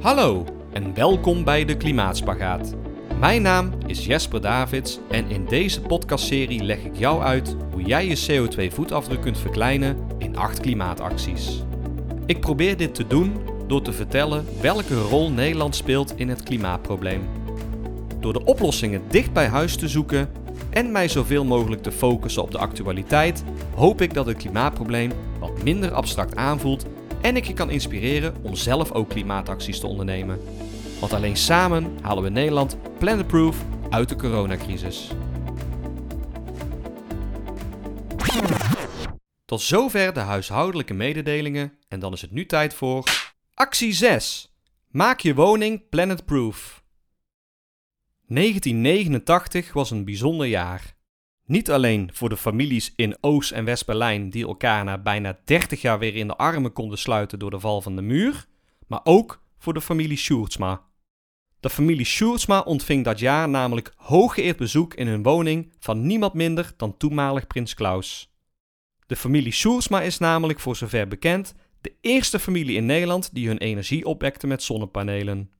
Hallo en welkom bij de Klimaatspagaat. Mijn naam is Jesper Davids en in deze podcastserie leg ik jou uit hoe jij je CO2-voetafdruk kunt verkleinen in 8 klimaatacties. Ik probeer dit te doen door te vertellen welke rol Nederland speelt in het klimaatprobleem. Door de oplossingen dicht bij huis te zoeken en mij zoveel mogelijk te focussen op de actualiteit, hoop ik dat het klimaatprobleem wat minder abstract aanvoelt en ik je kan inspireren om zelf ook klimaatacties te ondernemen. Want alleen samen halen we Nederland planetproof uit de coronacrisis. Tot zover de huishoudelijke mededelingen en dan is het nu tijd voor actie 6. Maak je woning planetproof. 1989 was een bijzonder jaar. Niet alleen voor de families in Oost- en West-Berlijn die elkaar na bijna 30 jaar weer in de armen konden sluiten door de val van de muur, maar ook voor de familie Sjoerdsma. De familie Sjoerdsma ontving dat jaar namelijk hooggeëerd bezoek in hun woning van niemand minder dan toenmalig prins Klaus. De familie Sjoerdsma is namelijk voor zover bekend de eerste familie in Nederland die hun energie opwekte met zonnepanelen.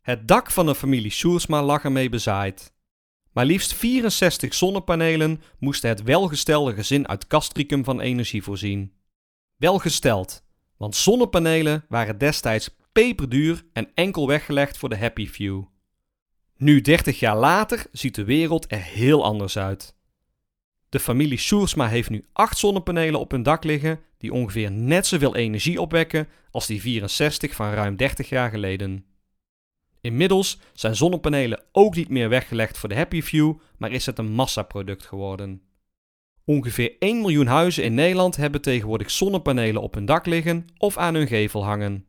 Het dak van de familie Sjoerdsma lag ermee bezaaid. Maar liefst 64 zonnepanelen moesten het welgestelde gezin uit Castricum van energie voorzien. Welgesteld, want zonnepanelen waren destijds peperduur en enkel weggelegd voor de happy few. Nu 30 jaar later ziet de wereld er heel anders uit. De familie Sjoerdsma heeft nu 8 zonnepanelen op hun dak liggen die ongeveer net zoveel energie opwekken als die 64 van ruim 30 jaar geleden. Inmiddels zijn zonnepanelen ook niet meer weggelegd voor de happy few, maar is het een massaproduct geworden. Ongeveer 1 miljoen huizen in Nederland hebben tegenwoordig zonnepanelen op hun dak liggen of aan hun gevel hangen.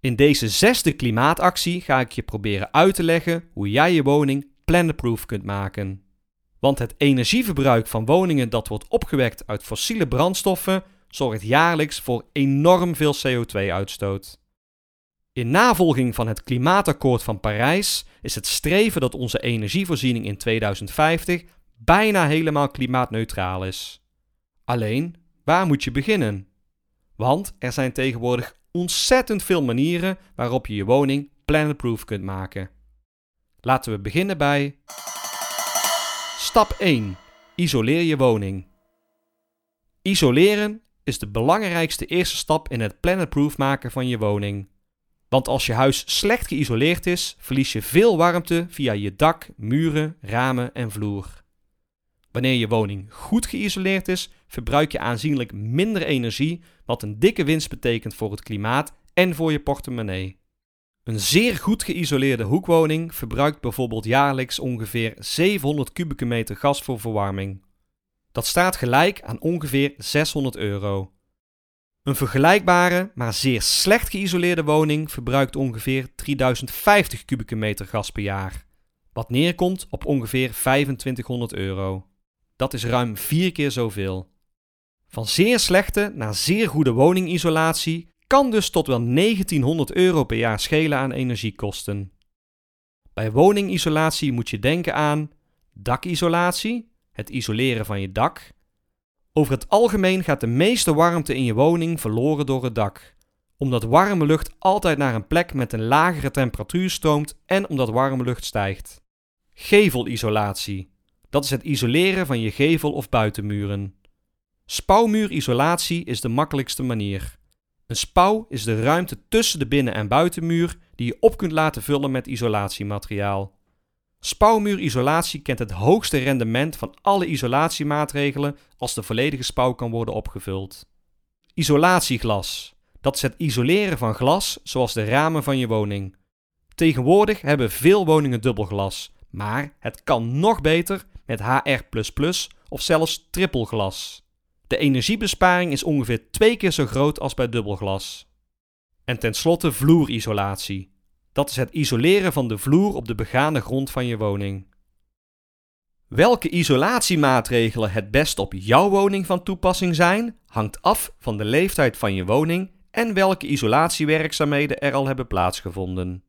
In deze zesde klimaatactie ga ik je proberen uit te leggen hoe jij je woning planetproof kunt maken. Want het energieverbruik van woningen dat wordt opgewekt uit fossiele brandstoffen zorgt jaarlijks voor enorm veel CO2-uitstoot. In navolging van het Klimaatakkoord van Parijs is het streven dat onze energievoorziening in 2050 bijna helemaal klimaatneutraal is. Alleen, waar moet je beginnen? Want er zijn tegenwoordig ontzettend veel manieren waarop je je woning planetproof kunt maken. Laten we beginnen bij Stap 1. Isoleer je woning. Isoleren is de belangrijkste eerste stap in het planetproof maken van je woning. Want als je huis slecht geïsoleerd is, verlies je veel warmte via je dak, muren, ramen en vloer. Wanneer je woning goed geïsoleerd is, verbruik je aanzienlijk minder energie, wat een dikke winst betekent voor het klimaat en voor je portemonnee. Een zeer goed geïsoleerde hoekwoning verbruikt bijvoorbeeld jaarlijks ongeveer 700 kubieke meter gas voor verwarming. Dat staat gelijk aan ongeveer 600 euro. Een vergelijkbare, maar zeer slecht geïsoleerde woning verbruikt ongeveer 3050 kubieke meter gas per jaar, wat neerkomt op ongeveer 2500 euro. Dat is ruim vier keer zoveel. Van zeer slechte naar zeer goede woningisolatie kan dus tot wel 1900 euro per jaar schelen aan energiekosten. Bij woningisolatie moet je denken aan dakisolatie, het isoleren van je dak, over het algemeen gaat de meeste warmte in je woning verloren door het dak, omdat warme lucht altijd naar een plek met een lagere temperatuur stroomt en omdat warme lucht stijgt. Gevelisolatie. Dat is het isoleren van je gevel of buitenmuren. Spouwmuurisolatie is de makkelijkste manier. Een spouw is de ruimte tussen de binnen- en buitenmuur die je op kunt laten vullen met isolatiemateriaal. Spouwmuurisolatie kent het hoogste rendement van alle isolatiemaatregelen als de volledige spouw kan worden opgevuld. Isolatieglas. Dat is het isoleren van glas, zoals de ramen van je woning. Tegenwoordig hebben veel woningen dubbelglas, maar het kan nog beter met HR++ of zelfs trippelglas. De energiebesparing is ongeveer twee keer zo groot als bij dubbelglas. En tenslotte vloerisolatie. Dat is het isoleren van de vloer op de begane grond van je woning. Welke isolatiemaatregelen het best op jouw woning van toepassing zijn, hangt af van de leeftijd van je woning en welke isolatiewerkzaamheden er al hebben plaatsgevonden.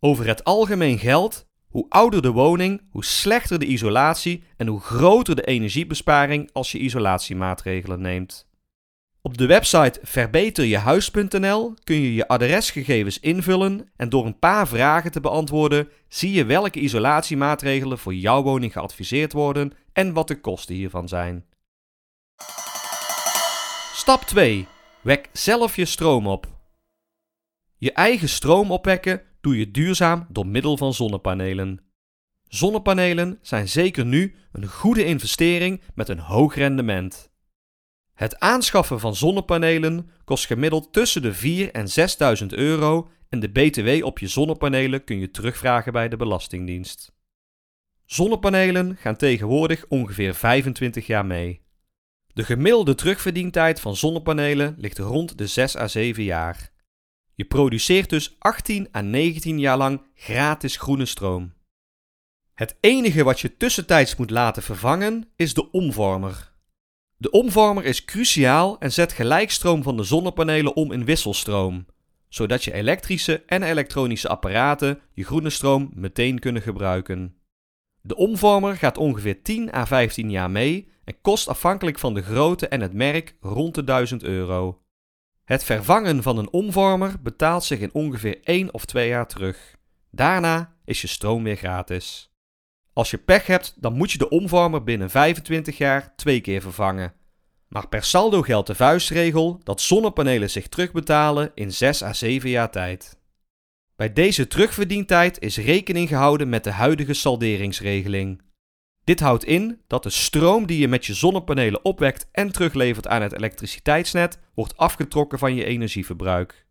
Over het algemeen geldt: hoe ouder de woning, hoe slechter de isolatie en hoe groter de energiebesparing als je isolatiemaatregelen neemt. Op de website verbeterjehuis.nl kun je je adresgegevens invullen en door een paar vragen te beantwoorden zie je welke isolatiemaatregelen voor jouw woning geadviseerd worden en wat de kosten hiervan zijn. Stap 2. Wek zelf je stroom op. Je eigen stroom opwekken doe je duurzaam door middel van zonnepanelen. Zonnepanelen zijn zeker nu een goede investering met een hoog rendement. Het aanschaffen van zonnepanelen kost gemiddeld tussen de 4 en 6.000 euro en de BTW op je zonnepanelen kun je terugvragen bij de Belastingdienst. Zonnepanelen gaan tegenwoordig ongeveer 25 jaar mee. De gemiddelde terugverdientijd van zonnepanelen ligt rond de 6 à 7 jaar. Je produceert dus 18 à 19 jaar lang gratis groene stroom. Het enige wat je tussentijds moet laten vervangen is de omvormer. De omvormer is cruciaal en zet gelijkstroom van de zonnepanelen om in wisselstroom, zodat je elektrische en elektronische apparaten je groene stroom meteen kunnen gebruiken. De omvormer gaat ongeveer 10 à 15 jaar mee en kost afhankelijk van de grootte en het merk rond de 1000 euro. Het vervangen van een omvormer betaalt zich in ongeveer 1 of 2 jaar terug. Daarna is je stroom weer gratis. Als je pech hebt, dan moet je de omvormer binnen 25 jaar twee keer vervangen. Maar per saldo geldt de vuistregel dat zonnepanelen zich terugbetalen in 6 à 7 jaar tijd. Bij deze terugverdientijd is rekening gehouden met de huidige salderingsregeling. Dit houdt in dat de stroom die je met je zonnepanelen opwekt en teruglevert aan het elektriciteitsnet wordt afgetrokken van je energieverbruik.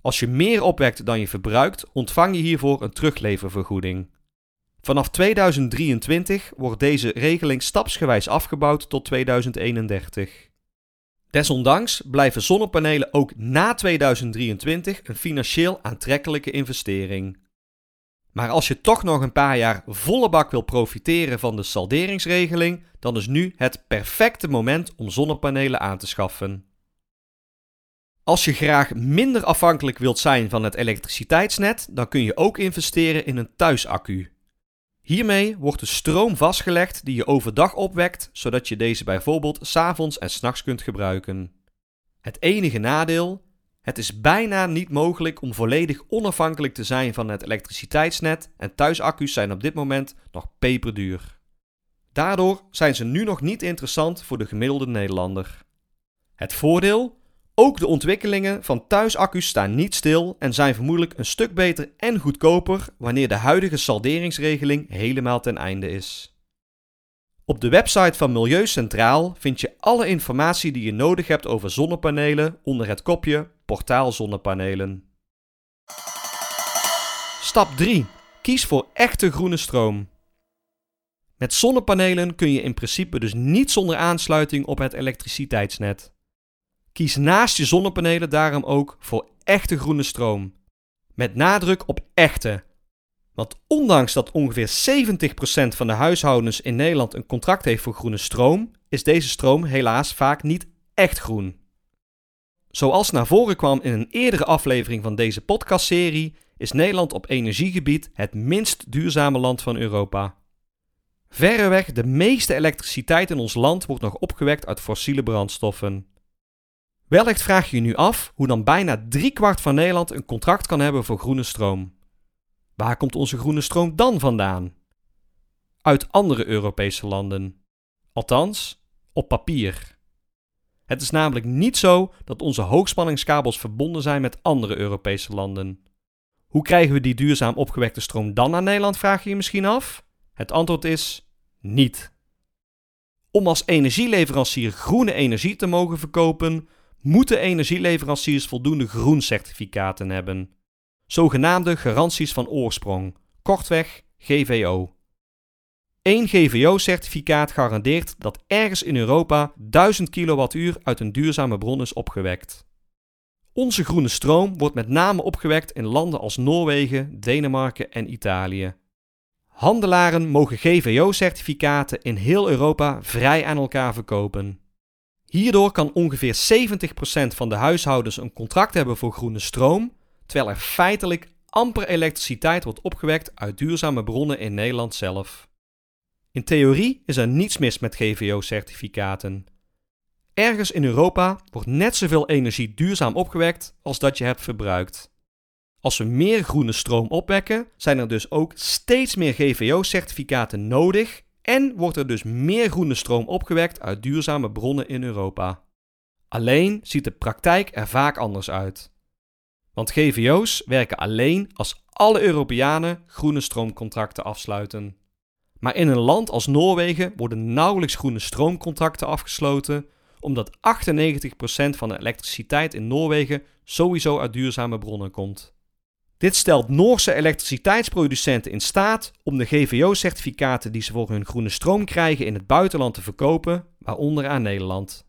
Als je meer opwekt dan je verbruikt, ontvang je hiervoor een terugleververgoeding. Vanaf 2023 wordt deze regeling stapsgewijs afgebouwd tot 2031. Desondanks blijven zonnepanelen ook na 2023 een financieel aantrekkelijke investering. Maar als je toch nog een paar jaar volle bak wil profiteren van de salderingsregeling, dan is nu het perfecte moment om zonnepanelen aan te schaffen. Als je graag minder afhankelijk wilt zijn van het elektriciteitsnet, dan kun je ook investeren in een thuisaccu. Hiermee wordt de stroom vastgelegd die je overdag opwekt, zodat je deze bijvoorbeeld s'avonds en s'nachts kunt gebruiken. Het enige nadeel: het is bijna niet mogelijk om volledig onafhankelijk te zijn van het elektriciteitsnet en thuisaccu's zijn op dit moment nog peperduur. Daardoor zijn ze nu nog niet interessant voor de gemiddelde Nederlander. Het voordeel: ook de ontwikkelingen van thuisaccu's staan niet stil en zijn vermoedelijk een stuk beter en goedkoper wanneer de huidige salderingsregeling helemaal ten einde is. Op de website van Milieu Centraal vind je alle informatie die je nodig hebt over zonnepanelen onder het kopje Portaal Zonnepanelen. Stap 3. Kies voor echte groene stroom. Met zonnepanelen kun je in principe dus niet zonder aansluiting op het elektriciteitsnet. Kies naast je zonnepanelen daarom ook voor echte groene stroom. Met nadruk op echte. Want ondanks dat ongeveer 70% van de huishoudens in Nederland een contract heeft voor groene stroom, is deze stroom helaas vaak niet echt groen. Zoals naar voren kwam in een eerdere aflevering van deze podcastserie, is Nederland op energiegebied het minst duurzame land van Europa. Verreweg de meeste elektriciteit in ons land wordt nog opgewekt uit fossiele brandstoffen. Wellicht vraag je je nu af hoe dan bijna driekwart van Nederland een contract kan hebben voor groene stroom. Waar komt onze groene stroom dan vandaan? Uit andere Europese landen. Althans, op papier. Het is namelijk niet zo dat onze hoogspanningskabels verbonden zijn met andere Europese landen. Hoe krijgen we die duurzaam opgewekte stroom dan naar Nederland, vraag je je misschien af? Het antwoord is niet. Om als energieleverancier groene energie te mogen verkopen, moeten energieleveranciers voldoende groencertificaten hebben. Zogenaamde garanties van oorsprong, kortweg GVO. Eén GVO-certificaat garandeert dat ergens in Europa 1000 kWh uit een duurzame bron is opgewekt. Onze groene stroom wordt met name opgewekt in landen als Noorwegen, Denemarken en Italië. Handelaren mogen GVO-certificaten in heel Europa vrij aan elkaar verkopen. Hierdoor kan ongeveer 70% van de huishoudens een contract hebben voor groene stroom, terwijl er feitelijk amper elektriciteit wordt opgewekt uit duurzame bronnen in Nederland zelf. In theorie is er niets mis met GVO-certificaten. Ergens in Europa wordt net zoveel energie duurzaam opgewekt als dat je hebt verbruikt. Als we meer groene stroom opwekken, zijn er dus ook steeds meer GVO-certificaten nodig en wordt er dus meer groene stroom opgewekt uit duurzame bronnen in Europa. Alleen ziet de praktijk er vaak anders uit. Want GVO's werken alleen als alle Europeanen groene stroomcontracten afsluiten. Maar in een land als Noorwegen worden nauwelijks groene stroomcontracten afgesloten, omdat 98% van de elektriciteit in Noorwegen sowieso uit duurzame bronnen komt. Dit stelt Noorse elektriciteitsproducenten in staat om de GVO-certificaten die ze voor hun groene stroom krijgen in het buitenland te verkopen, waaronder aan Nederland.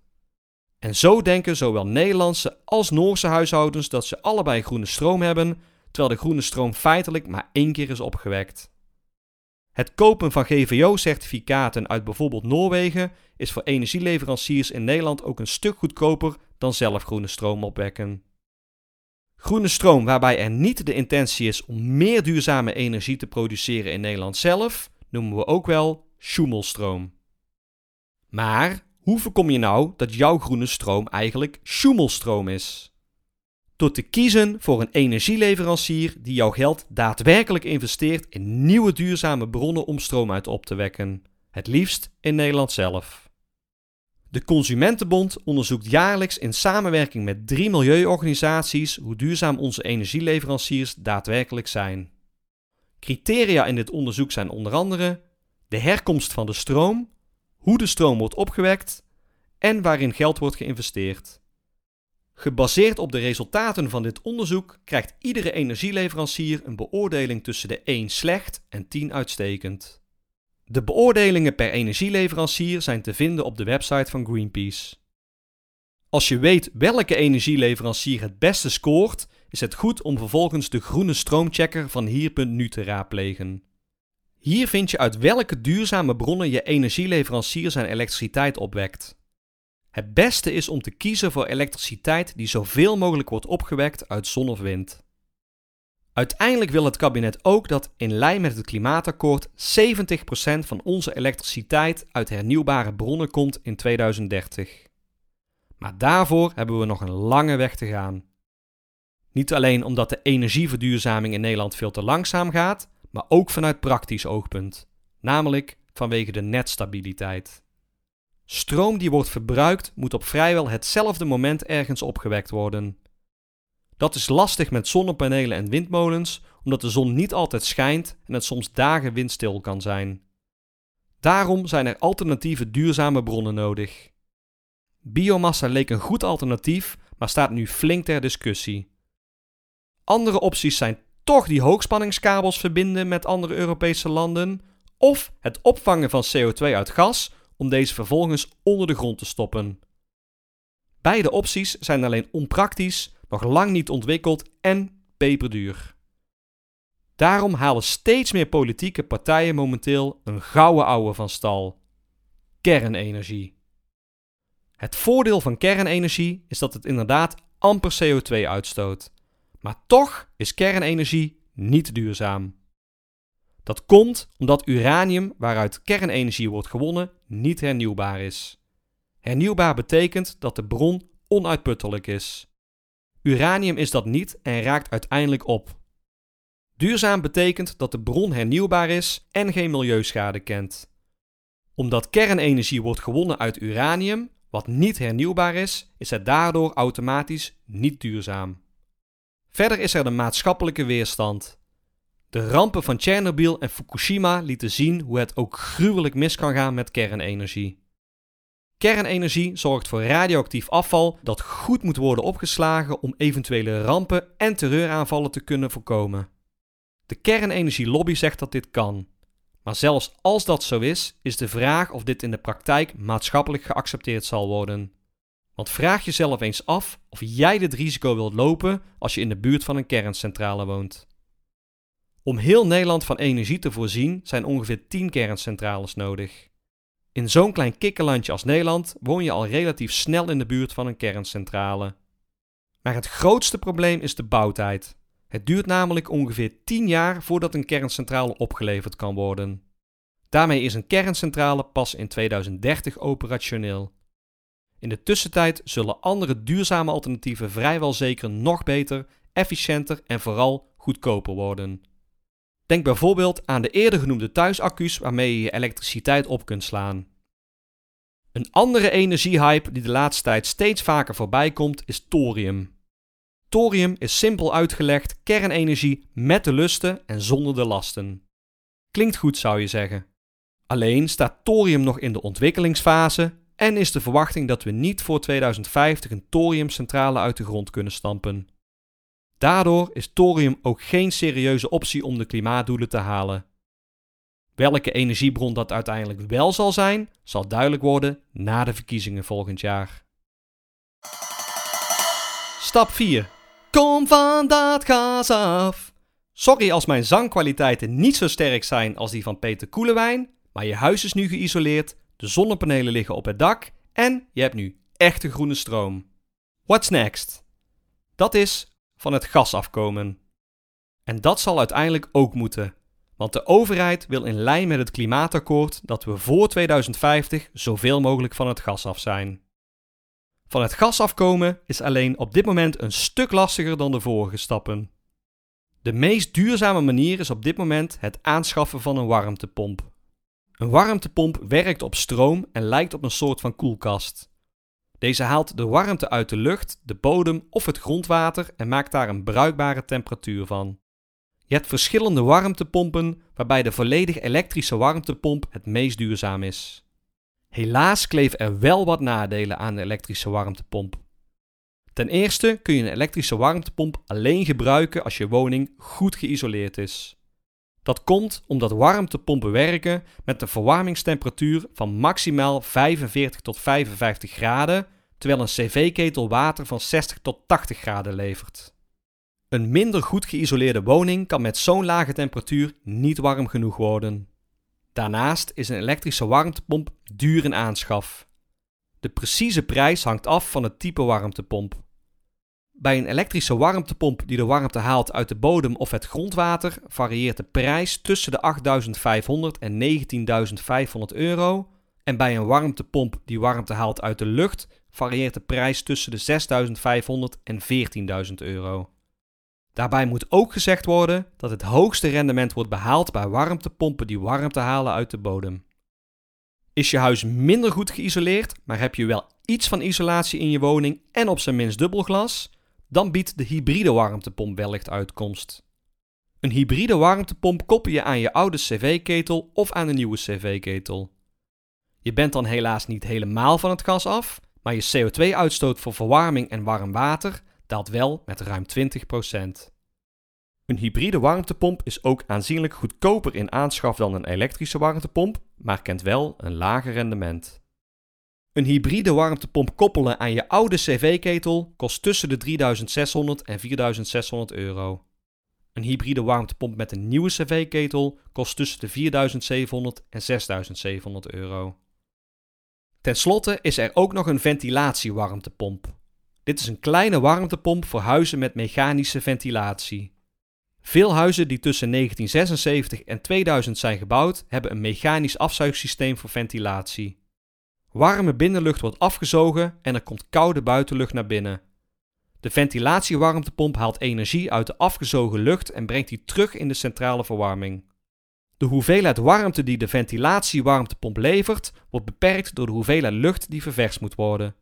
En zo denken zowel Nederlandse als Noorse huishoudens dat ze allebei groene stroom hebben, terwijl de groene stroom feitelijk maar één keer is opgewekt. Het kopen van GVO-certificaten uit bijvoorbeeld Noorwegen is voor energieleveranciers in Nederland ook een stuk goedkoper dan zelf groene stroom opwekken. Groene stroom waarbij er niet de intentie is om meer duurzame energie te produceren in Nederland zelf, noemen we ook wel schoemelstroom. Maar hoe voorkom je nou dat jouw groene stroom eigenlijk schoemelstroom is? Door te kiezen voor een energieleverancier die jouw geld daadwerkelijk investeert in nieuwe duurzame bronnen om stroom uit op te wekken. Het liefst in Nederland zelf. De Consumentenbond onderzoekt jaarlijks in samenwerking met drie milieuorganisaties hoe duurzaam onze energieleveranciers daadwerkelijk zijn. Criteria in dit onderzoek zijn onder andere de herkomst van de stroom, hoe de stroom wordt opgewekt en waarin geld wordt geïnvesteerd. Gebaseerd op de resultaten van dit onderzoek krijgt iedere energieleverancier een beoordeling tussen de 1 slecht en 10 uitstekend. De beoordelingen per energieleverancier zijn te vinden op de website van Greenpeace. Als je weet welke energieleverancier het beste scoort, is het goed om vervolgens de groene stroomchecker van hier.nu te raadplegen. Hier vind je uit welke duurzame bronnen je energieleverancier zijn elektriciteit opwekt. Het beste is om te kiezen voor elektriciteit die zoveel mogelijk wordt opgewekt uit zon of wind. Uiteindelijk wil het kabinet ook dat in lijn met het klimaatakkoord 70% van onze elektriciteit uit hernieuwbare bronnen komt in 2030. Maar daarvoor hebben we nog een lange weg te gaan. Niet alleen omdat de energieverduurzaming in Nederland veel te langzaam gaat, maar ook vanuit praktisch oogpunt, namelijk vanwege de netstabiliteit. Stroom die wordt verbruikt moet op vrijwel hetzelfde moment ergens opgewekt worden. Dat is lastig met zonnepanelen en windmolens, omdat de zon niet altijd schijnt en het soms dagen windstil kan zijn. Daarom zijn er alternatieve duurzame bronnen nodig. Biomassa leek een goed alternatief, maar staat nu flink ter discussie. Andere opties zijn toch die hoogspanningskabels verbinden met andere Europese landen, of het opvangen van CO2 uit gas om deze vervolgens onder de grond te stoppen. Beide opties zijn alleen onpraktisch, nog lang niet ontwikkeld en peperduur. Daarom halen steeds meer politieke partijen momenteel een gouden ouwe van stal: kernenergie. Het voordeel van kernenergie is dat het inderdaad amper CO2 uitstoot. Maar toch is kernenergie niet duurzaam. Dat komt omdat uranium waaruit kernenergie wordt gewonnen niet hernieuwbaar is. Hernieuwbaar betekent dat de bron onuitputtelijk is. Uranium is dat niet en raakt uiteindelijk op. Duurzaam betekent dat de bron hernieuwbaar is en geen milieuschade kent. Omdat kernenergie wordt gewonnen uit uranium, wat niet hernieuwbaar is, is het daardoor automatisch niet duurzaam. Verder is er de maatschappelijke weerstand. De rampen van Tsjernobyl en Fukushima lieten zien hoe het ook gruwelijk mis kan gaan met kernenergie. Kernenergie zorgt voor radioactief afval dat goed moet worden opgeslagen om eventuele rampen en terreuraanvallen te kunnen voorkomen. De kernenergielobby zegt dat dit kan. Maar zelfs als dat zo is, is de vraag of dit in de praktijk maatschappelijk geaccepteerd zal worden. Want vraag jezelf eens af of jij dit risico wilt lopen als je in de buurt van een kerncentrale woont. Om heel Nederland van energie te voorzien zijn ongeveer 10 kerncentrales nodig. In zo'n klein kikkerlandje als Nederland woon je al relatief snel in de buurt van een kerncentrale. Maar het grootste probleem is de bouwtijd. Het duurt namelijk ongeveer 10 jaar voordat een kerncentrale opgeleverd kan worden. Daarmee is een kerncentrale pas in 2030 operationeel. In de tussentijd zullen andere duurzame alternatieven vrijwel zeker nog beter, efficiënter en vooral goedkoper worden. Denk bijvoorbeeld aan de eerder genoemde thuisaccu's waarmee je je elektriciteit op kunt slaan. Een andere energiehype die de laatste tijd steeds vaker voorbij komt is thorium. Thorium is simpel uitgelegd kernenergie met de lusten en zonder de lasten. Klinkt goed zou je zeggen. Alleen staat thorium nog in de ontwikkelingsfase en is de verwachting dat we niet voor 2050 een thoriumcentrale uit de grond kunnen stampen. Daardoor is thorium ook geen serieuze optie om de klimaatdoelen te halen. Welke energiebron dat uiteindelijk wel zal zijn, zal duidelijk worden na de verkiezingen volgend jaar. Stap 4. Kom van dat gas af. Sorry als mijn zangkwaliteiten niet zo sterk zijn als die van Peter Koelewijn, maar je huis is nu geïsoleerd, de zonnepanelen liggen op het dak en je hebt nu echte groene stroom. What's next? Dat is van het gas afkomen. En dat zal uiteindelijk ook moeten, want de overheid wil in lijn met het klimaatakkoord dat we voor 2050 zoveel mogelijk van het gas af zijn. Van het gas afkomen is alleen op dit moment een stuk lastiger dan de vorige stappen. De meest duurzame manier is op dit moment het aanschaffen van een warmtepomp. Een warmtepomp werkt op stroom en lijkt op een soort van koelkast. Deze haalt de warmte uit de lucht, de bodem of het grondwater en maakt daar een bruikbare temperatuur van. Je hebt verschillende warmtepompen waarbij de volledig elektrische warmtepomp het meest duurzaam is. Helaas kleven er wel wat nadelen aan de elektrische warmtepomp. Ten eerste kun je een elektrische warmtepomp alleen gebruiken als je woning goed geïsoleerd is. Dat komt omdat warmtepompen werken met een verwarmingstemperatuur van maximaal 45 tot 55 graden, terwijl een cv-ketel water van 60 tot 80 graden levert. Een minder goed geïsoleerde woning kan met zo'n lage temperatuur niet warm genoeg worden. Daarnaast is een elektrische warmtepomp duur in aanschaf. De precieze prijs hangt af van het type warmtepomp. Bij een elektrische warmtepomp die de warmte haalt uit de bodem of het grondwater varieert de prijs tussen de 8.500 en 19.500 euro. En bij een warmtepomp die warmte haalt uit de lucht varieert de prijs tussen de 6.500 en 14.000 euro. Daarbij moet ook gezegd worden dat het hoogste rendement wordt behaald bij warmtepompen die warmte halen uit de bodem. Is je huis minder goed geïsoleerd, maar heb je wel iets van isolatie in je woning en op zijn minst dubbelglas, dan biedt de hybride warmtepomp wellicht uitkomst. Een hybride warmtepomp koppel je aan je oude cv-ketel of aan een nieuwe cv-ketel. Je bent dan helaas niet helemaal van het gas af, maar je CO2-uitstoot voor verwarming en warm water daalt wel met ruim 20%. Een hybride warmtepomp is ook aanzienlijk goedkoper in aanschaf dan een elektrische warmtepomp, maar kent wel een lager rendement. Een hybride warmtepomp koppelen aan je oude cv-ketel kost tussen de 3600 en 4600 euro. Een hybride warmtepomp met een nieuwe cv-ketel kost tussen de 4700 en 6700 euro. Ten slotte is er ook nog een ventilatiewarmtepomp. Dit is een kleine warmtepomp voor huizen met mechanische ventilatie. Veel huizen die tussen 1976 en 2000 zijn gebouwd, hebben een mechanisch afzuigsysteem voor ventilatie. Warme binnenlucht wordt afgezogen en er komt koude buitenlucht naar binnen. De ventilatiewarmtepomp haalt energie uit de afgezogen lucht en brengt die terug in de centrale verwarming. De hoeveelheid warmte die de ventilatiewarmtepomp levert, wordt beperkt door de hoeveelheid lucht die ververst moet worden.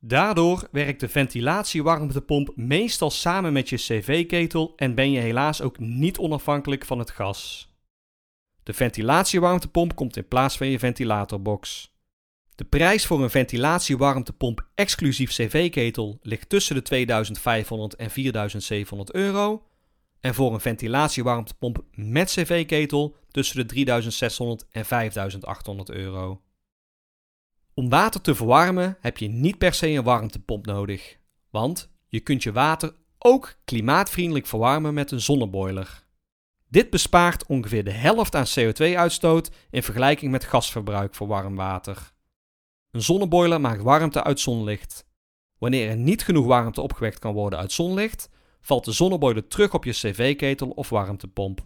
Daardoor werkt de ventilatiewarmtepomp meestal samen met je cv-ketel en ben je helaas ook niet onafhankelijk van het gas. De ventilatiewarmtepomp komt in plaats van je ventilatorbox. De prijs voor een ventilatiewarmtepomp exclusief cv-ketel ligt tussen de 2500 en 4700 euro. En voor een ventilatiewarmtepomp met cv-ketel tussen de 3600 en 5800 euro. Om water te verwarmen heb je niet per se een warmtepomp nodig, want je kunt je water ook klimaatvriendelijk verwarmen met een zonneboiler. Dit bespaart ongeveer de helft aan CO2-uitstoot in vergelijking met gasverbruik voor warm water. Een zonneboiler maakt warmte uit zonlicht. Wanneer er niet genoeg warmte opgewekt kan worden uit zonlicht, valt de zonneboiler terug op je cv-ketel of warmtepomp.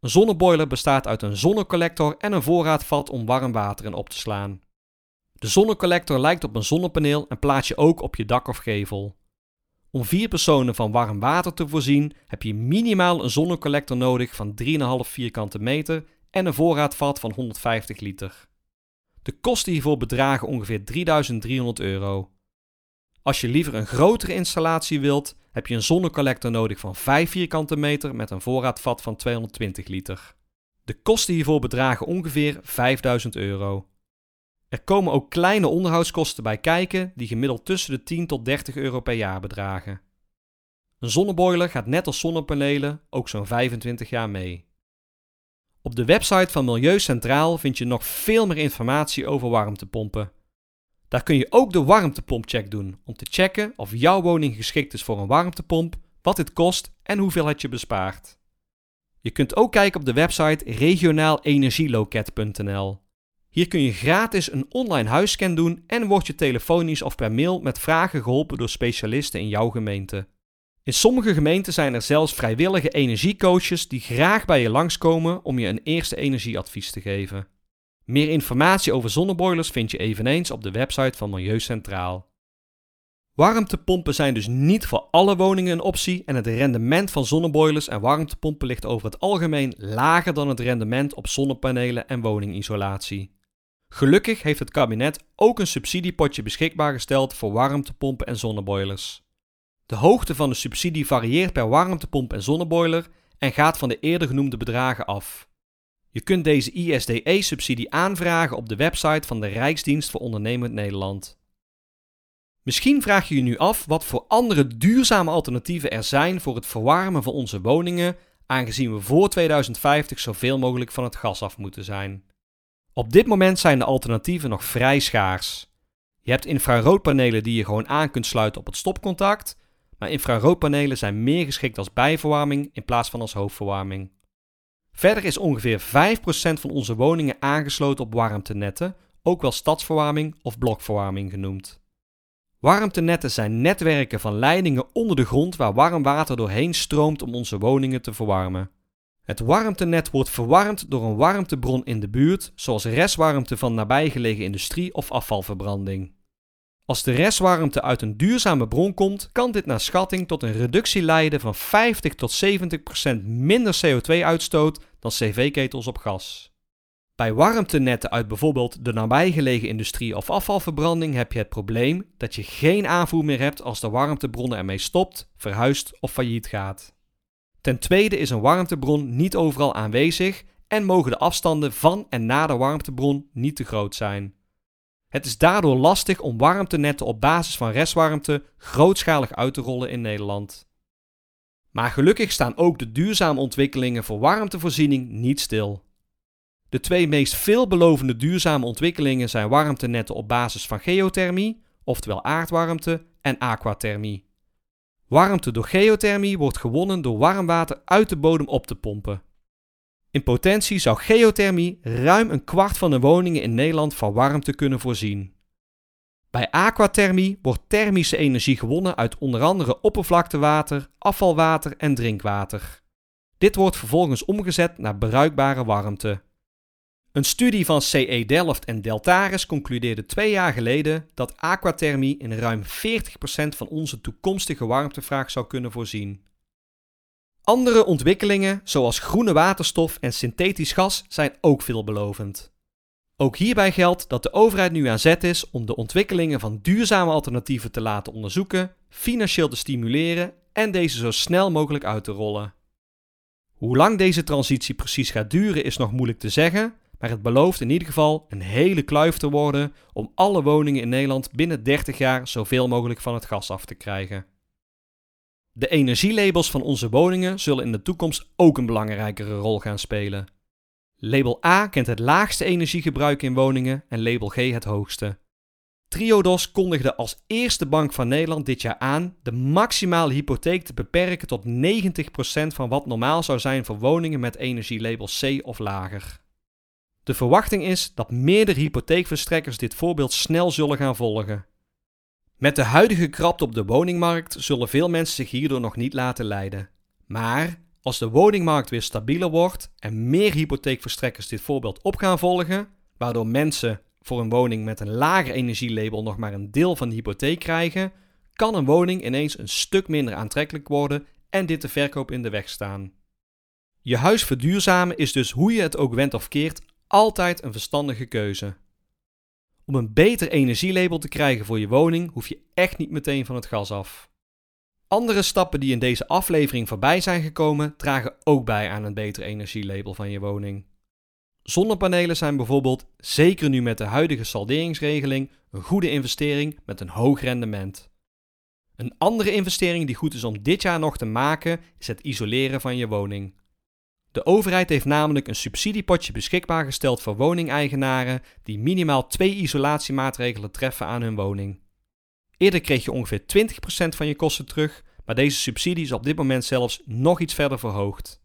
Een zonneboiler bestaat uit een zonnecollector en een voorraadvat om warm water in op te slaan. De zonnecollector lijkt op een zonnepaneel en plaats je ook op je dak of gevel. Om vier personen van warm water te voorzien heb je minimaal een zonnecollector nodig van 3,5 vierkante meter en een voorraadvat van 150 liter. De kosten hiervoor bedragen ongeveer 3300 euro. Als je liever een grotere installatie wilt, heb je een zonnecollector nodig van 5 vierkante meter met een voorraadvat van 220 liter. De kosten hiervoor bedragen ongeveer 5000 euro. Er komen ook kleine onderhoudskosten bij kijken die gemiddeld tussen de 10 tot 30 euro per jaar bedragen. Een zonneboiler gaat net als zonnepanelen ook zo'n 25 jaar mee. Op de website van Milieu Centraal vind je nog veel meer informatie over warmtepompen. Daar kun je ook de warmtepompcheck doen om te checken of jouw woning geschikt is voor een warmtepomp, wat dit kost en hoeveel het je bespaart. Je kunt ook kijken op de website regionaalenergieloket.nl. Hier kun je gratis een online huisscan doen en word je telefonisch of per mail met vragen geholpen door specialisten in jouw gemeente. In sommige gemeenten zijn er zelfs vrijwillige energiecoaches die graag bij je langskomen om je een eerste energieadvies te geven. Meer informatie over zonneboilers vind je eveneens op de website van Milieu Centraal. Warmtepompen zijn dus niet voor alle woningen een optie en het rendement van zonneboilers en warmtepompen ligt over het algemeen lager dan het rendement op zonnepanelen en woningisolatie. Gelukkig heeft het kabinet ook een subsidiepotje beschikbaar gesteld voor warmtepompen en zonneboilers. De hoogte van de subsidie varieert per warmtepomp en zonneboiler en gaat van de eerder genoemde bedragen af. Je kunt deze ISDE-subsidie aanvragen op de website van de Rijksdienst voor Ondernemend Nederland. Misschien vraag je je nu af wat voor andere duurzame alternatieven er zijn voor het verwarmen van onze woningen, aangezien we voor 2050 zoveel mogelijk van het gas af moeten zijn. Op dit moment zijn de alternatieven nog vrij schaars. Je hebt infraroodpanelen die je gewoon aan kunt sluiten op het stopcontact, maar infraroodpanelen zijn meer geschikt als bijverwarming in plaats van als hoofdverwarming. Verder is ongeveer 5% van onze woningen aangesloten op warmtenetten, ook wel stadsverwarming of blokverwarming genoemd. Warmtenetten zijn netwerken van leidingen onder de grond waar warm water doorheen stroomt om onze woningen te verwarmen. Het warmtenet wordt verwarmd door een warmtebron in de buurt, zoals restwarmte van nabijgelegen industrie of afvalverbranding. Als de restwarmte uit een duurzame bron komt, kan dit naar schatting tot een reductie leiden van 50 tot 70 procent minder CO2-uitstoot dan cv-ketels op gas. Bij warmtenetten uit bijvoorbeeld de nabijgelegen industrie of afvalverbranding heb je het probleem dat je geen aanvoer meer hebt als de warmtebron ermee stopt, verhuist of failliet gaat. Ten tweede is een warmtebron niet overal aanwezig en mogen de afstanden van en na de warmtebron niet te groot zijn. Het is daardoor lastig om warmtenetten op basis van restwarmte grootschalig uit te rollen in Nederland. Maar gelukkig staan ook de duurzame ontwikkelingen voor warmtevoorziening niet stil. De twee meest veelbelovende duurzame ontwikkelingen zijn warmtenetten op basis van geothermie, oftewel aardwarmte, en aquathermie. Warmte door geothermie wordt gewonnen door warm water uit de bodem op te pompen. In potentie zou geothermie ruim een kwart van de woningen in Nederland van warmte kunnen voorzien. Bij aquathermie wordt thermische energie gewonnen uit onder andere oppervlaktewater, afvalwater en drinkwater. Dit wordt vervolgens omgezet naar bruikbare warmte. Een studie van CE Delft en Deltaris concludeerde twee jaar geleden dat aquathermie in ruim 40% van onze toekomstige warmtevraag zou kunnen voorzien. Andere ontwikkelingen, zoals groene waterstof en synthetisch gas, zijn ook veelbelovend. Ook hierbij geldt dat de overheid nu aan zet is om de ontwikkelingen van duurzame alternatieven te laten onderzoeken, financieel te stimuleren en deze zo snel mogelijk uit te rollen. Hoe lang deze transitie precies gaat duren is nog moeilijk te zeggen, maar het belooft in ieder geval een hele kluif te worden om alle woningen in Nederland binnen 30 jaar zoveel mogelijk van het gas af te krijgen. De energielabels van onze woningen zullen in de toekomst ook een belangrijkere rol gaan spelen. Label A kent het laagste energiegebruik in woningen en label G het hoogste. Triodos kondigde als eerste bank van Nederland dit jaar aan de maximale hypotheek te beperken tot 90% van wat normaal zou zijn voor woningen met energielabel C of lager. De verwachting is dat meerdere hypotheekverstrekkers dit voorbeeld snel zullen gaan volgen. Met de huidige krapte op de woningmarkt zullen veel mensen zich hierdoor nog niet laten leiden. Maar als de woningmarkt weer stabieler wordt en meer hypotheekverstrekkers dit voorbeeld op gaan volgen, waardoor mensen voor een woning met een lager energielabel nog maar een deel van de hypotheek krijgen, kan een woning ineens een stuk minder aantrekkelijk worden en dit de verkoop in de weg staan. Je huis verduurzamen is dus hoe je het ook went of keert altijd een verstandige keuze. Om een beter energielabel te krijgen voor je woning hoef je echt niet meteen van het gas af. Andere stappen die in deze aflevering voorbij zijn gekomen dragen ook bij aan een beter energielabel van je woning. Zonnepanelen zijn bijvoorbeeld, zeker nu met de huidige salderingsregeling, een goede investering met een hoog rendement. Een andere investering die goed is om dit jaar nog te maken is het isoleren van je woning. De overheid heeft namelijk een subsidiepotje beschikbaar gesteld voor woningeigenaren die minimaal twee isolatiemaatregelen treffen aan hun woning. Eerder kreeg je ongeveer 20% van je kosten terug, maar deze subsidie is op dit moment zelfs nog iets verder verhoogd.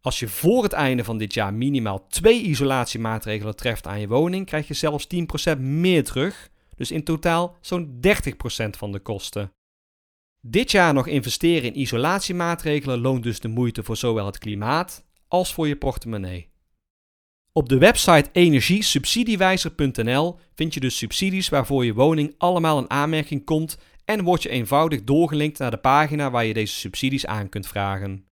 Als je voor het einde van dit jaar minimaal twee isolatiemaatregelen treft aan je woning, krijg je zelfs 10% meer terug, dus in totaal zo'n 30% van de kosten. Dit jaar nog investeren in isolatiemaatregelen loont dus de moeite voor zowel het klimaat als voor je portemonnee. Op de website energiesubsidiewijzer.nl vind je dus subsidies waarvoor je woning allemaal in aanmerking komt en word je eenvoudig doorgelinkt naar de pagina waar je deze subsidies aan kunt vragen.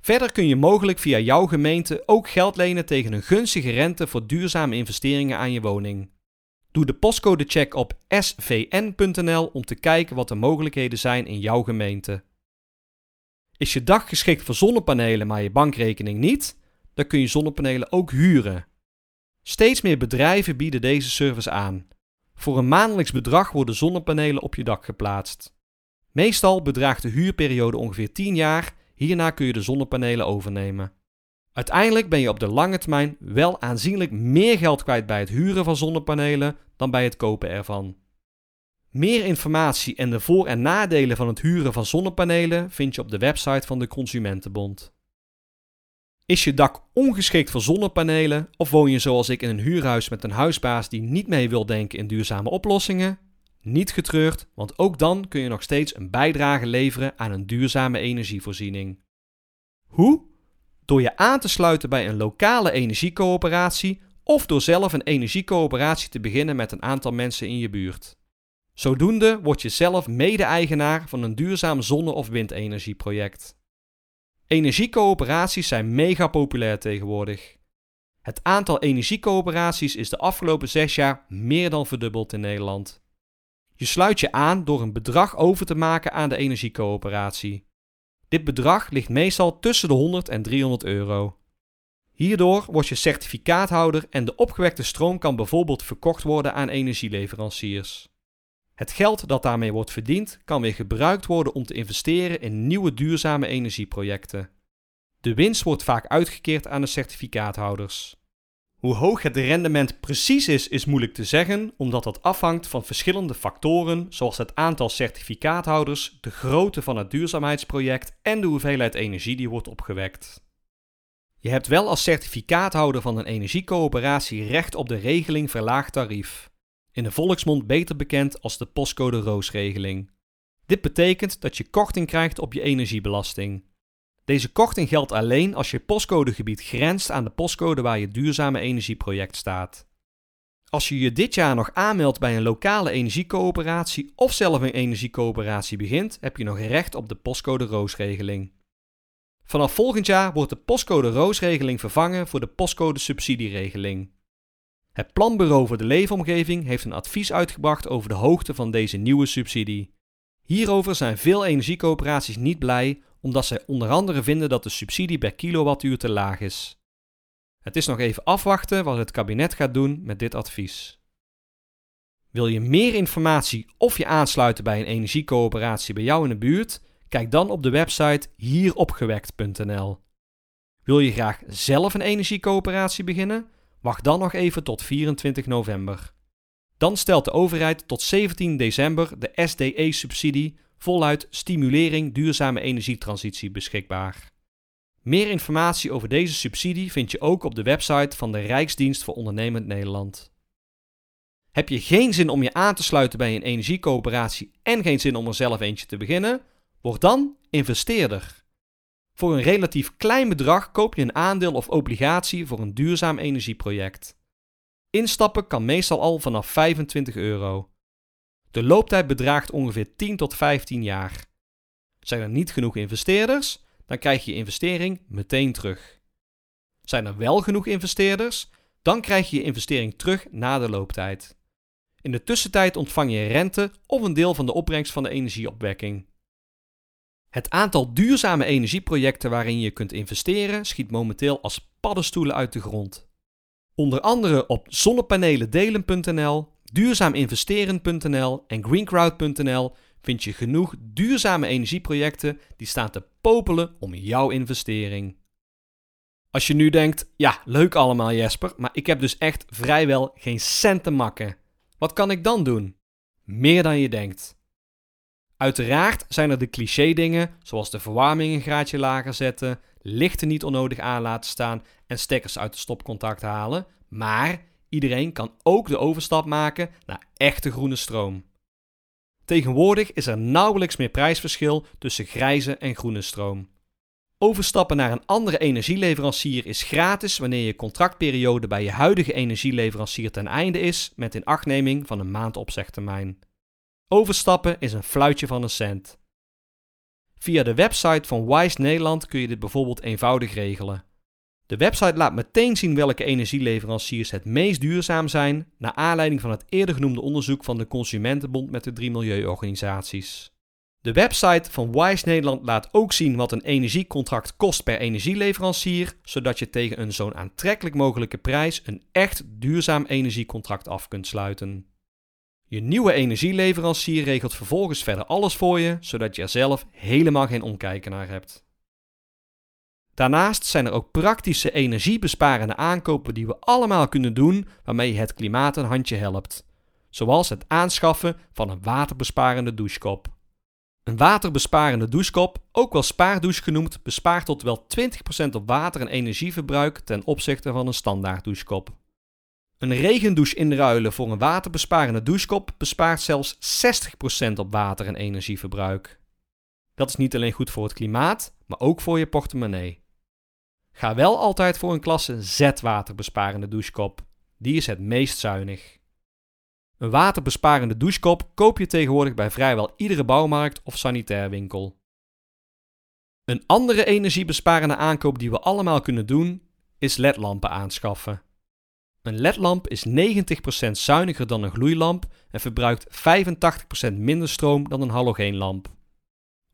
Verder kun je mogelijk via jouw gemeente ook geld lenen tegen een gunstige rente voor duurzame investeringen aan je woning. Doe de postcodecheck op svn.nl om te kijken wat de mogelijkheden zijn in jouw gemeente. Is je dak geschikt voor zonnepanelen, maar je bankrekening niet? Dan kun je zonnepanelen ook huren. Steeds meer bedrijven bieden deze service aan. Voor een maandelijks bedrag worden zonnepanelen op je dak geplaatst. Meestal bedraagt de huurperiode ongeveer 10 jaar, hierna kun je de zonnepanelen overnemen. Uiteindelijk ben je op de lange termijn wel aanzienlijk meer geld kwijt bij het huren van zonnepanelen dan bij het kopen ervan. Meer informatie en de voor- en nadelen van het huren van zonnepanelen vind je op de website van de Consumentenbond. Is je dak ongeschikt voor zonnepanelen of woon je zoals ik in een huurhuis met een huisbaas die niet mee wil denken in duurzame oplossingen? Niet getreurd, want ook dan kun je nog steeds een bijdrage leveren aan een duurzame energievoorziening. Hoe? Door je aan te sluiten bij een lokale energiecoöperatie of door zelf een energiecoöperatie te beginnen met een aantal mensen in je buurt. Zodoende word je zelf mede-eigenaar van een duurzaam zonne- of windenergieproject. Energiecoöperaties zijn mega populair tegenwoordig. Het aantal energiecoöperaties is de afgelopen zes jaar meer dan verdubbeld in Nederland. Je sluit je aan door een bedrag over te maken aan de energiecoöperatie. Dit bedrag ligt meestal tussen de 100 en 300 euro. Hierdoor word je certificaathouder en de opgewekte stroom kan bijvoorbeeld verkocht worden aan energieleveranciers. Het geld dat daarmee wordt verdiend kan weer gebruikt worden om te investeren in nieuwe duurzame energieprojecten. De winst wordt vaak uitgekeerd aan de certificaathouders. Hoe hoog het rendement precies is, is moeilijk te zeggen, omdat dat afhangt van verschillende factoren, zoals het aantal certificaathouders, de grootte van het duurzaamheidsproject en de hoeveelheid energie die wordt opgewekt. Je hebt wel als certificaathouder van een energiecoöperatie recht op de regeling verlaagd tarief, in de volksmond beter bekend als de postcode roosregeling. Dit betekent dat je korting krijgt op je energiebelasting. Deze korting geldt alleen als je postcodegebied grenst aan de postcode waar je duurzame energieproject staat. Als je je dit jaar nog aanmeldt bij een lokale energiecoöperatie of zelf een energiecoöperatie begint, heb je nog recht op de postcode roosregeling. Vanaf volgend jaar wordt de postcode roosregeling vervangen voor de postcode subsidieregeling. Het Planbureau voor de Leefomgeving heeft een advies uitgebracht over de hoogte van deze nieuwe subsidie. Hierover zijn veel energiecoöperaties niet blij, omdat zij onder andere vinden dat de subsidie per kilowattuur te laag is. Het is nog even afwachten wat het kabinet gaat doen met dit advies. Wil je meer informatie of je aansluiten bij een energiecoöperatie bij jou in de buurt? Kijk dan op de website hieropgewekt.nl. Wil je graag zelf een energiecoöperatie beginnen? Wacht dan nog even tot 24 november. Dan stelt de overheid tot 17 december de SDE-subsidie voluit Stimulering Duurzame Energietransitie beschikbaar. Meer informatie over deze subsidie vind je ook op de website van de Rijksdienst voor Ondernemend Nederland. Heb je geen zin om je aan te sluiten bij een energiecoöperatie en geen zin om er zelf eentje te beginnen? Word dan investeerder. Voor een relatief klein bedrag koop je een aandeel of obligatie voor een duurzaam energieproject. Instappen kan meestal al vanaf 25 euro. De looptijd bedraagt ongeveer 10 tot 15 jaar. Zijn er niet genoeg investeerders, dan krijg je je investering meteen terug. Zijn er wel genoeg investeerders, dan krijg je je investering terug na de looptijd. In de tussentijd ontvang je rente of een deel van de opbrengst van de energieopwekking. Het aantal duurzame energieprojecten waarin je kunt investeren schiet momenteel als paddenstoelen uit de grond. Onder andere op zonnepanelendelen.nl, duurzaaminvesteren.nl en greencrowd.nl vind je genoeg duurzame energieprojecten die staan te popelen om jouw investering. Als je nu denkt, ja, leuk allemaal Jesper, maar ik heb dus echt vrijwel geen cent te makken. Wat kan ik dan doen? Meer dan je denkt. Uiteraard zijn er de cliché dingen, zoals de verwarming een graadje lager zetten, lichten niet onnodig aan laten staan en stekkers uit de stopcontact halen, maar iedereen kan ook de overstap maken naar echte groene stroom. Tegenwoordig is er nauwelijks meer prijsverschil tussen grijze en groene stroom. Overstappen naar een andere energieleverancier is gratis wanneer je contractperiode bij je huidige energieleverancier ten einde is met inachtneming van een maand opzegtermijn. Overstappen is een fluitje van een cent. Via de website van Wise Nederland kun je dit bijvoorbeeld eenvoudig regelen. De website laat meteen zien welke energieleveranciers het meest duurzaam zijn, naar aanleiding van het eerder genoemde onderzoek van de Consumentenbond met de drie milieuorganisaties. De website van Wise Nederland laat ook zien wat een energiecontract kost per energieleverancier, zodat je tegen een zo'n aantrekkelijk mogelijke prijs een echt duurzaam energiecontract af kunt sluiten. Je nieuwe energieleverancier regelt vervolgens verder alles voor je, zodat je er zelf helemaal geen omkijken naar hebt. Daarnaast zijn er ook praktische energiebesparende aankopen die we allemaal kunnen doen waarmee je het klimaat een handje helpt. Zoals het aanschaffen van een waterbesparende douchekop. Een waterbesparende douchekop, ook wel spaardouche genoemd, bespaart tot wel 20% op water- en energieverbruik ten opzichte van een standaard douchekop. Een regendouche inruilen voor een waterbesparende douchekop bespaart zelfs 60% op water- en energieverbruik. Dat is niet alleen goed voor het klimaat, maar ook voor je portemonnee. Ga wel altijd voor een klasse Z waterbesparende douchekop. Die is het meest zuinig. Een waterbesparende douchekop koop je tegenwoordig bij vrijwel iedere bouwmarkt of sanitair winkel. Een andere energiebesparende aankoop die we allemaal kunnen doen, is ledlampen aanschaffen. Een ledlamp is 90% zuiniger dan een gloeilamp en verbruikt 85% minder stroom dan een halogeenlamp.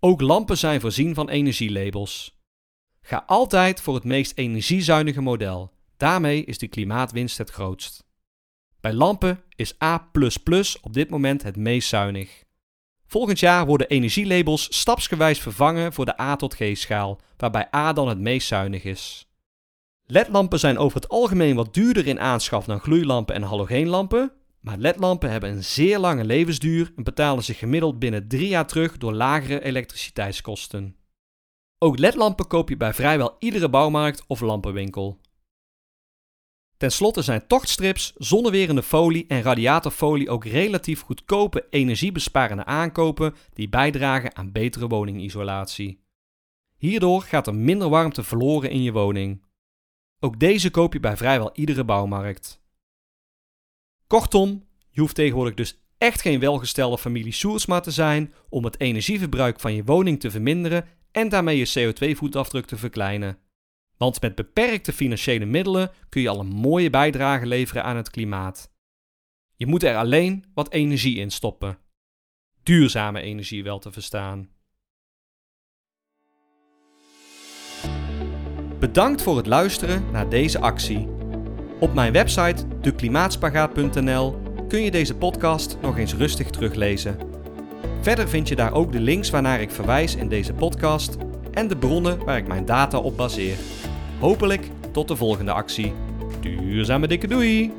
Ook lampen zijn voorzien van energielabels. Ga altijd voor het meest energiezuinige model. Daarmee is de klimaatwinst het grootst. Bij lampen is A op dit moment het meest zuinig. Volgend jaar worden energielabels stapsgewijs vervangen voor de A tot G schaal, waarbij A dan het meest zuinig is. LED-lampen zijn over het algemeen wat duurder in aanschaf dan gloeilampen en halogeenlampen, maar LED-lampen hebben een zeer lange levensduur en betalen zich gemiddeld binnen drie jaar terug door lagere elektriciteitskosten. Ook LED-lampen koop je bij vrijwel iedere bouwmarkt of lampenwinkel. Ten slotte zijn tochtstrips, zonnewerende folie en radiatorfolie ook relatief goedkope energiebesparende aankopen die bijdragen aan betere woningisolatie. Hierdoor gaat er minder warmte verloren in je woning. Ook deze koop je bij vrijwel iedere bouwmarkt. Kortom, je hoeft tegenwoordig dus echt geen welgestelde familie Soersma te zijn om het energieverbruik van je woning te verminderen en daarmee je CO2-voetafdruk te verkleinen. Want met beperkte financiële middelen kun je al een mooie bijdrage leveren aan het klimaat. Je moet er alleen wat energie in stoppen. Duurzame energie wel te verstaan. Bedankt voor het luisteren naar deze actie. Op mijn website deklimaatspagaat.nl kun je deze podcast nog eens rustig teruglezen. Verder vind je daar ook de links waarnaar ik verwijs in deze podcast en de bronnen waar ik mijn data op baseer. Hopelijk tot de volgende actie. Duurzame dikke doei!